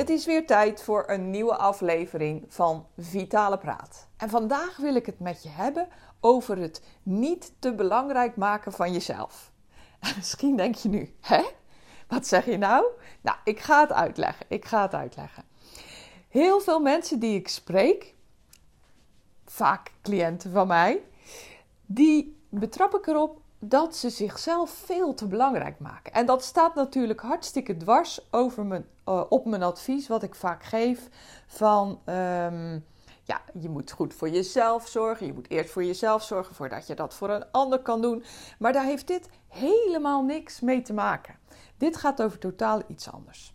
Het is weer tijd voor een nieuwe aflevering van Vitale Praat. En vandaag wil ik het met je hebben over het niet te belangrijk maken van jezelf. En misschien denk je nu, hè? Wat zeg je nou? Nou, ik ga het uitleggen. Ik ga het uitleggen. Heel veel mensen die ik spreek, vaak cliënten van mij, die betrap ik erop dat ze zichzelf veel te belangrijk maken. En dat staat natuurlijk hartstikke dwars over mijn, uh, op mijn advies, wat ik vaak geef. Van um, ja, je moet goed voor jezelf zorgen. Je moet eerst voor jezelf zorgen voordat je dat voor een ander kan doen. Maar daar heeft dit helemaal niks mee te maken. Dit gaat over totaal iets anders.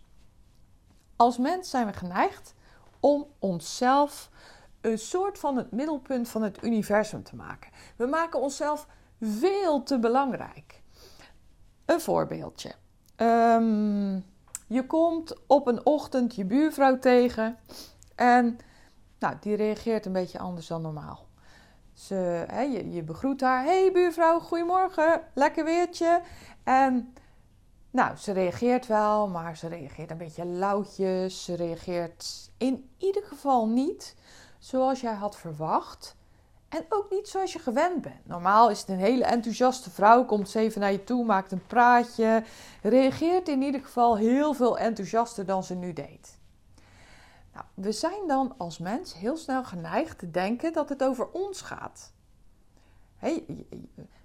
Als mens zijn we geneigd om onszelf een soort van het middelpunt van het universum te maken. We maken onszelf veel te belangrijk. Een voorbeeldje. Um, je komt op een ochtend je buurvrouw tegen en nou, die reageert een beetje anders dan normaal. Ze, je, je begroet haar. Hey buurvrouw, goedemorgen, lekker weertje. En nou, ze reageert wel, maar ze reageert een beetje lauwtjes. Ze reageert in ieder geval niet zoals jij had verwacht. En ook niet zoals je gewend bent. Normaal is het een hele enthousiaste vrouw, komt even naar je toe, maakt een praatje, reageert in ieder geval heel veel enthousiaster dan ze nu deed. Nou, we zijn dan als mens heel snel geneigd te denken dat het over ons gaat.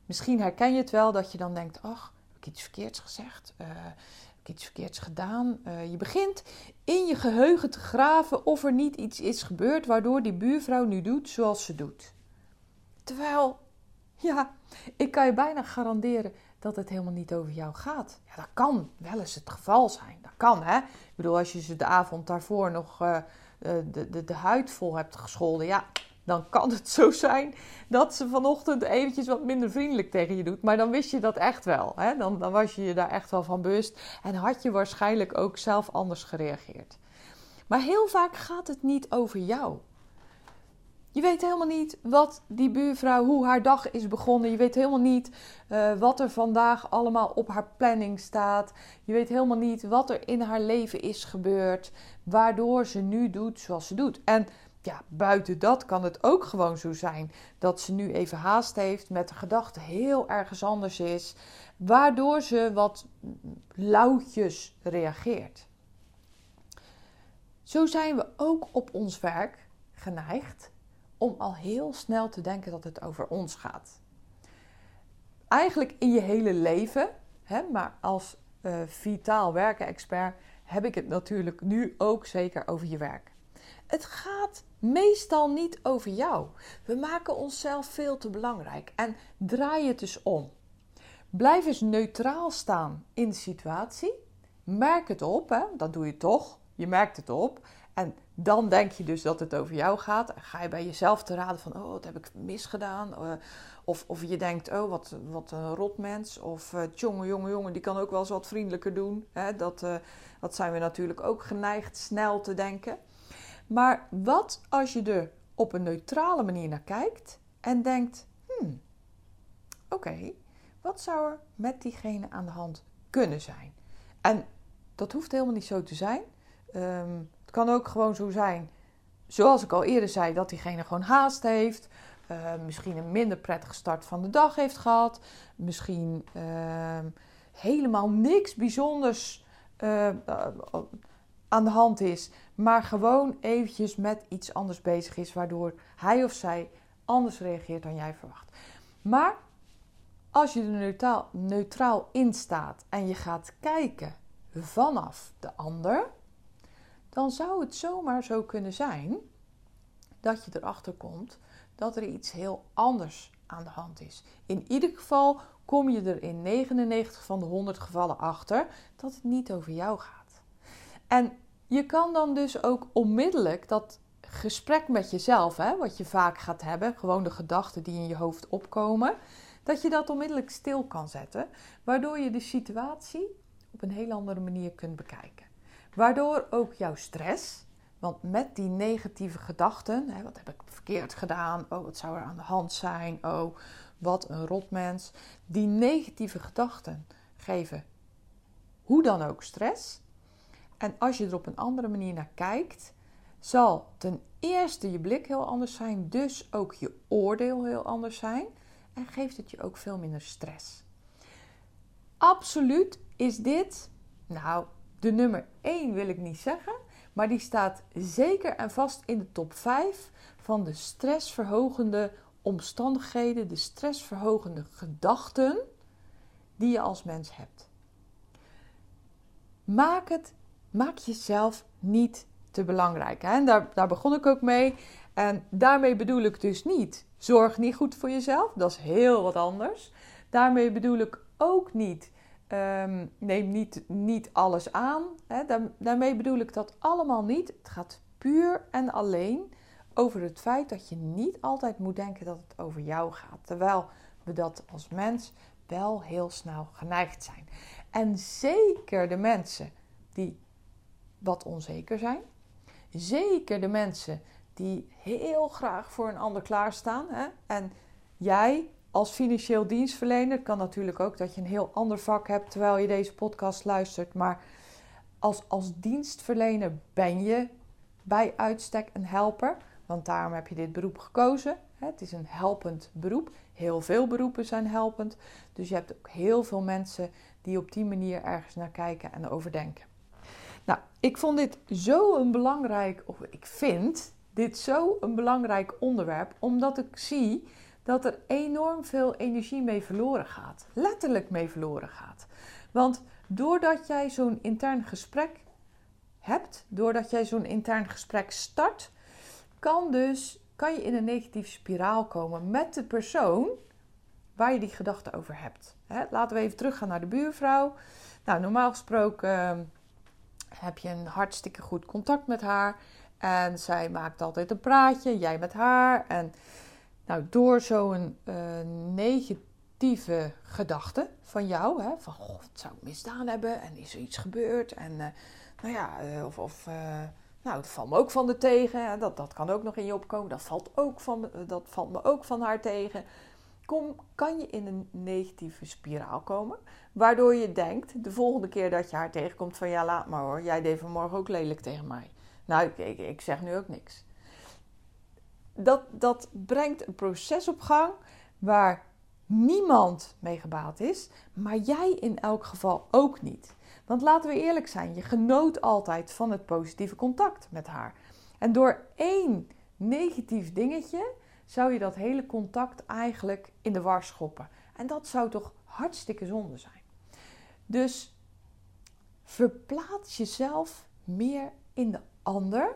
Misschien herken je het wel dat je dan denkt: ach, heb ik iets verkeerds gezegd? Uh, heb ik iets verkeerds gedaan? Uh, je begint in je geheugen te graven of er niet iets is gebeurd waardoor die buurvrouw nu doet zoals ze doet. Terwijl, ja, ik kan je bijna garanderen dat het helemaal niet over jou gaat. Ja, dat kan wel eens het geval zijn. Dat kan, hè. Ik bedoel, als je ze de avond daarvoor nog uh, de, de, de huid vol hebt gescholden, ja, dan kan het zo zijn dat ze vanochtend eventjes wat minder vriendelijk tegen je doet. Maar dan wist je dat echt wel. Hè? Dan, dan was je je daar echt wel van bewust. En had je waarschijnlijk ook zelf anders gereageerd. Maar heel vaak gaat het niet over jou. Je weet helemaal niet wat die buurvrouw, hoe haar dag is begonnen. Je weet helemaal niet uh, wat er vandaag allemaal op haar planning staat. Je weet helemaal niet wat er in haar leven is gebeurd, waardoor ze nu doet zoals ze doet. En ja, buiten dat kan het ook gewoon zo zijn dat ze nu even haast heeft, met de gedachte heel ergens anders is, waardoor ze wat lauwtjes reageert. Zo zijn we ook op ons werk geneigd om al heel snel te denken dat het over ons gaat. Eigenlijk in je hele leven, hè, maar als uh, vitaal werken-expert heb ik het natuurlijk nu ook zeker over je werk. Het gaat meestal niet over jou. We maken onszelf veel te belangrijk en draai het dus om. Blijf eens neutraal staan in de situatie. Merk het op, hè? dat doe je toch. Je merkt het op. En dan denk je dus dat het over jou gaat. Ga je bij jezelf te raden van, oh, wat heb ik misgedaan? Uh, of, of je denkt, oh, wat, wat een rotmens. Of, uh, jongen, jongen, jongen, die kan ook wel eens wat vriendelijker doen. Hè? Dat, zijn we natuurlijk ook geneigd snel te denken. Maar wat als je er op een neutrale manier naar kijkt en denkt, hmm, oké, wat zou er met diegene aan de hand kunnen zijn? En dat hoeft helemaal niet zo te zijn. Um, het kan ook gewoon zo zijn, zoals ik al eerder zei, dat diegene gewoon haast heeft. Uh, misschien een minder prettige start van de dag heeft gehad. Misschien uh, helemaal niks bijzonders uh, aan de hand is. Maar gewoon eventjes met iets anders bezig is. Waardoor hij of zij anders reageert dan jij verwacht. Maar als je er neutraal, neutraal in staat en je gaat kijken vanaf de ander dan zou het zomaar zo kunnen zijn dat je erachter komt dat er iets heel anders aan de hand is. In ieder geval kom je er in 99 van de 100 gevallen achter dat het niet over jou gaat. En je kan dan dus ook onmiddellijk dat gesprek met jezelf, hè, wat je vaak gaat hebben, gewoon de gedachten die in je hoofd opkomen, dat je dat onmiddellijk stil kan zetten, waardoor je de situatie op een heel andere manier kunt bekijken. Waardoor ook jouw stress, want met die negatieve gedachten, hè, wat heb ik verkeerd gedaan, oh wat zou er aan de hand zijn, oh wat een rotmens, die negatieve gedachten geven hoe dan ook stress. En als je er op een andere manier naar kijkt, zal ten eerste je blik heel anders zijn, dus ook je oordeel heel anders zijn en geeft het je ook veel minder stress. Absoluut is dit, nou, de nummer 1 wil ik niet zeggen, maar die staat zeker en vast in de top 5 van de stressverhogende omstandigheden, de stressverhogende gedachten die je als mens hebt. Maak het, maak jezelf niet te belangrijk. Hè? Daar, daar begon ik ook mee. En daarmee bedoel ik dus niet, zorg niet goed voor jezelf. Dat is heel wat anders. Daarmee bedoel ik ook niet, um, neem niet, niet alles aan. Hè? Daar, daarmee bedoel ik dat allemaal niet. Het gaat puur en alleen over het feit dat je niet altijd moet denken dat het over jou gaat. Terwijl we dat als mens wel heel snel geneigd zijn. En zeker de mensen die wat onzeker zijn. Zeker de mensen die heel graag voor een ander klaarstaan. Hè? En jij als financieel dienstverlener kan natuurlijk ook dat je een heel ander vak hebt terwijl je deze podcast luistert. Maar als, als dienstverlener ben je bij uitstek een helper. Want daarom heb je dit beroep gekozen. Het is een helpend beroep. Heel veel beroepen zijn helpend. Dus je hebt ook heel veel mensen die op die manier ergens naar kijken en overdenken. Nou, ik vond dit zo een belangrijk, of ik vind dit zo een belangrijk onderwerp, omdat ik zie dat er enorm veel energie mee verloren gaat. Letterlijk mee verloren gaat. Want doordat jij zo'n intern gesprek hebt, doordat jij zo'n intern gesprek start, kan, dus, kan je in een negatieve spiraal komen met de persoon waar je die gedachten over hebt. laten we even teruggaan naar de buurvrouw. Nou, normaal gesproken ehm, heb je een hartstikke goed contact met haar. En zij maakt altijd een praatje, jij met haar. En nou, door zo'n uh, negatieve gedachte van jou, hè, van God, zou ik misdaan hebben en is er iets gebeurd? En uh, nou ja, uh, of, nou, dat valt me ook van de tegen. Dat, dat kan ook nog in je opkomen. Dat valt, ook van, dat valt me ook van haar tegen. Kom, kan je in een negatieve spiraal komen. Waardoor je denkt, de volgende keer dat je haar tegenkomt, van ja, laat maar hoor. Jij deed vanmorgen ook lelijk tegen mij. Nou, ik, ik, ik zeg nu ook niks. Dat, dat brengt een proces op gang waar niemand mee gebaat is, maar jij in elk geval ook niet. Want laten we eerlijk zijn, je genoot altijd van het positieve contact met haar. En door één negatief dingetje zou je dat hele contact eigenlijk in de war schoppen. En dat zou toch hartstikke zonde zijn. Dus verplaats jezelf meer in de ander.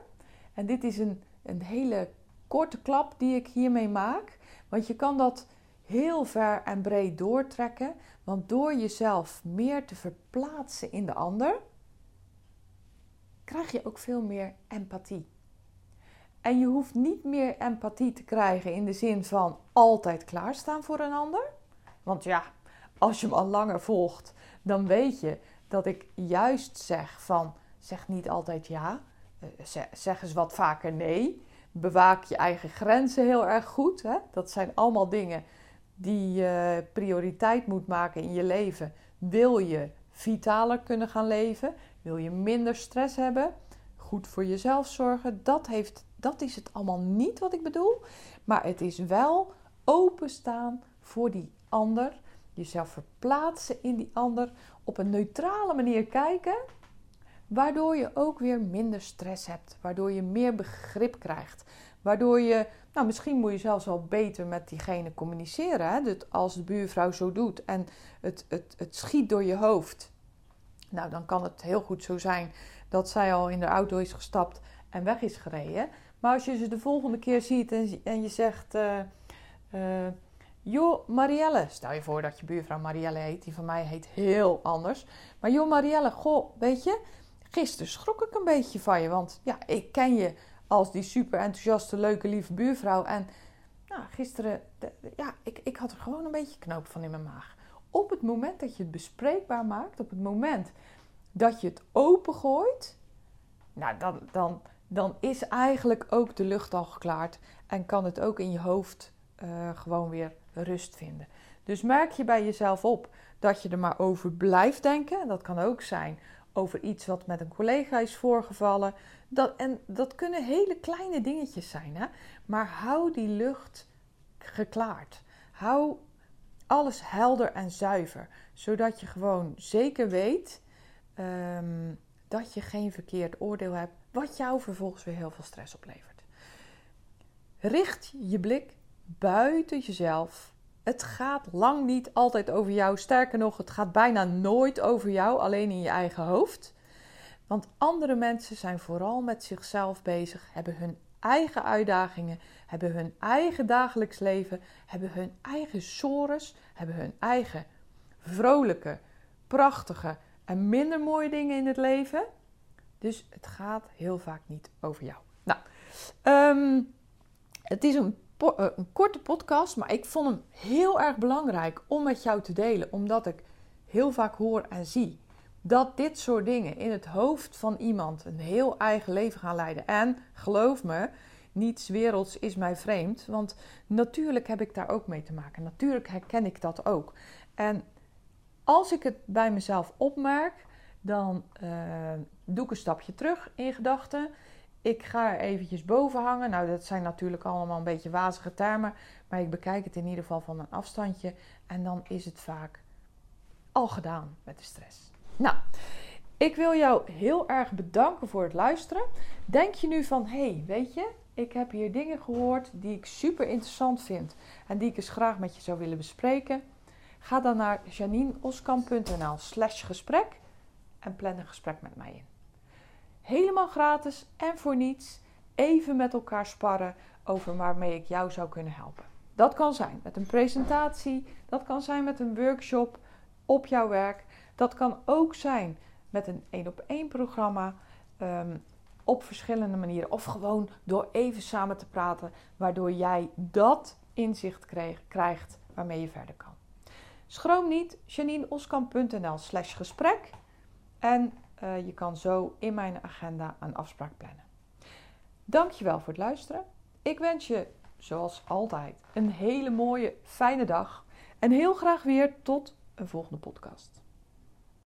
En dit is een, een hele korte klap die ik hiermee maak. Want je kan dat heel ver en breed doortrekken. Want door jezelf meer te verplaatsen in de ander, krijg je ook veel meer empathie. En je hoeft niet meer empathie te krijgen in de zin van altijd klaarstaan voor een ander. Want ja, als je me al langer volgt, dan weet je dat ik juist zeg van zeg niet altijd ja, eh, zeg eens wat vaker nee. Bewaak je eigen grenzen heel erg goed. Hè? Dat zijn allemaal dingen die je prioriteit moet maken in je leven. Wil je vitaler kunnen gaan leven? Wil je minder stress hebben? Goed voor jezelf zorgen? Dat, heeft, dat is het allemaal niet wat ik bedoel. Maar het is wel openstaan voor die ander. Jezelf verplaatsen in die ander. Op een neutrale manier kijken. Waardoor je ook weer minder stress hebt. Waardoor je meer begrip krijgt. Waardoor je, nou misschien moet je zelfs wel beter met diegene communiceren. Hè? Dat als de buurvrouw zo doet en het, het, het schiet door je hoofd. Nou, dan kan het heel goed zo zijn dat zij al in de auto is gestapt en weg is gereden. Maar als je ze de volgende keer ziet en, en je zegt... Uh, joh, Marielle. Stel je voor dat je buurvrouw Marielle heet. Die van mij heet heel anders. Maar joh, Marielle, goh, weet je... gisteren schrok ik een beetje van je. Want ja, ik ken je als die super enthousiaste, leuke, lieve buurvrouw. En nou, gisteren, ja, ik, ik had er gewoon een beetje knoop van in mijn maag. Op het moment dat je het bespreekbaar maakt, op het moment dat je het opengooit, nou, dan, dan, dan is eigenlijk ook de lucht al geklaard. En kan het ook in je hoofd uh, gewoon weer rust vinden. Dus merk je bij jezelf op dat je er maar over blijft denken. Dat kan ook zijn over iets wat met een collega is voorgevallen. Dat, en dat kunnen hele kleine dingetjes zijn. Hè? Maar hou die lucht geklaard. Hou alles helder en zuiver. Zodat je gewoon zeker weet ehm, dat je geen verkeerd oordeel hebt. Wat jou vervolgens weer heel veel stress oplevert. Richt je blik buiten jezelf het gaat lang niet altijd over jou. Sterker nog, het gaat bijna nooit over jou, alleen in je eigen hoofd. Want andere mensen zijn vooral met zichzelf bezig, hebben hun eigen uitdagingen, hebben hun eigen dagelijks leven, hebben hun eigen sores, hebben hun eigen vrolijke, prachtige en minder mooie dingen in het leven. Dus het gaat heel vaak niet over jou. Nou, um, het is een een korte podcast, maar ik vond hem heel erg belangrijk om met jou te delen, omdat ik heel vaak hoor en zie dat dit soort dingen in het hoofd van iemand een heel eigen leven gaan leiden. En geloof me, niets werelds is mij vreemd, want natuurlijk heb ik daar ook mee te maken. Natuurlijk herken ik dat ook. En als ik het bij mezelf opmerk, dan uh, doe ik een stapje terug in gedachten. Ik ga er eventjes boven hangen. Nou, dat zijn natuurlijk allemaal een beetje wazige termen. Maar ik bekijk het in ieder geval van een afstandje. En dan is het vaak al gedaan met de stress. Nou, ik wil jou heel erg bedanken voor het luisteren. Denk je nu van, hé, hey, weet je, ik heb hier dingen gehoord die ik super interessant vind. En die ik eens graag met je zou willen bespreken. Ga dan naar janineoskamp.nl slash gesprek en plan een gesprek met mij in helemaal gratis en voor niets even met elkaar sparren over waarmee ik jou zou kunnen helpen. Dat kan zijn met een presentatie, dat kan zijn met een workshop op jouw werk, dat kan ook zijn met een één op één programma um, op verschillende manieren of gewoon door even samen te praten, waardoor jij dat inzicht krijgt waarmee je verder kan. Schroom niet, janineoskamp.nl/slash gesprek en uh, je kan zo in mijn agenda een afspraak plannen. Dankjewel voor het luisteren. Ik wens je, zoals altijd, een hele mooie, fijne dag. En heel graag weer tot een volgende podcast.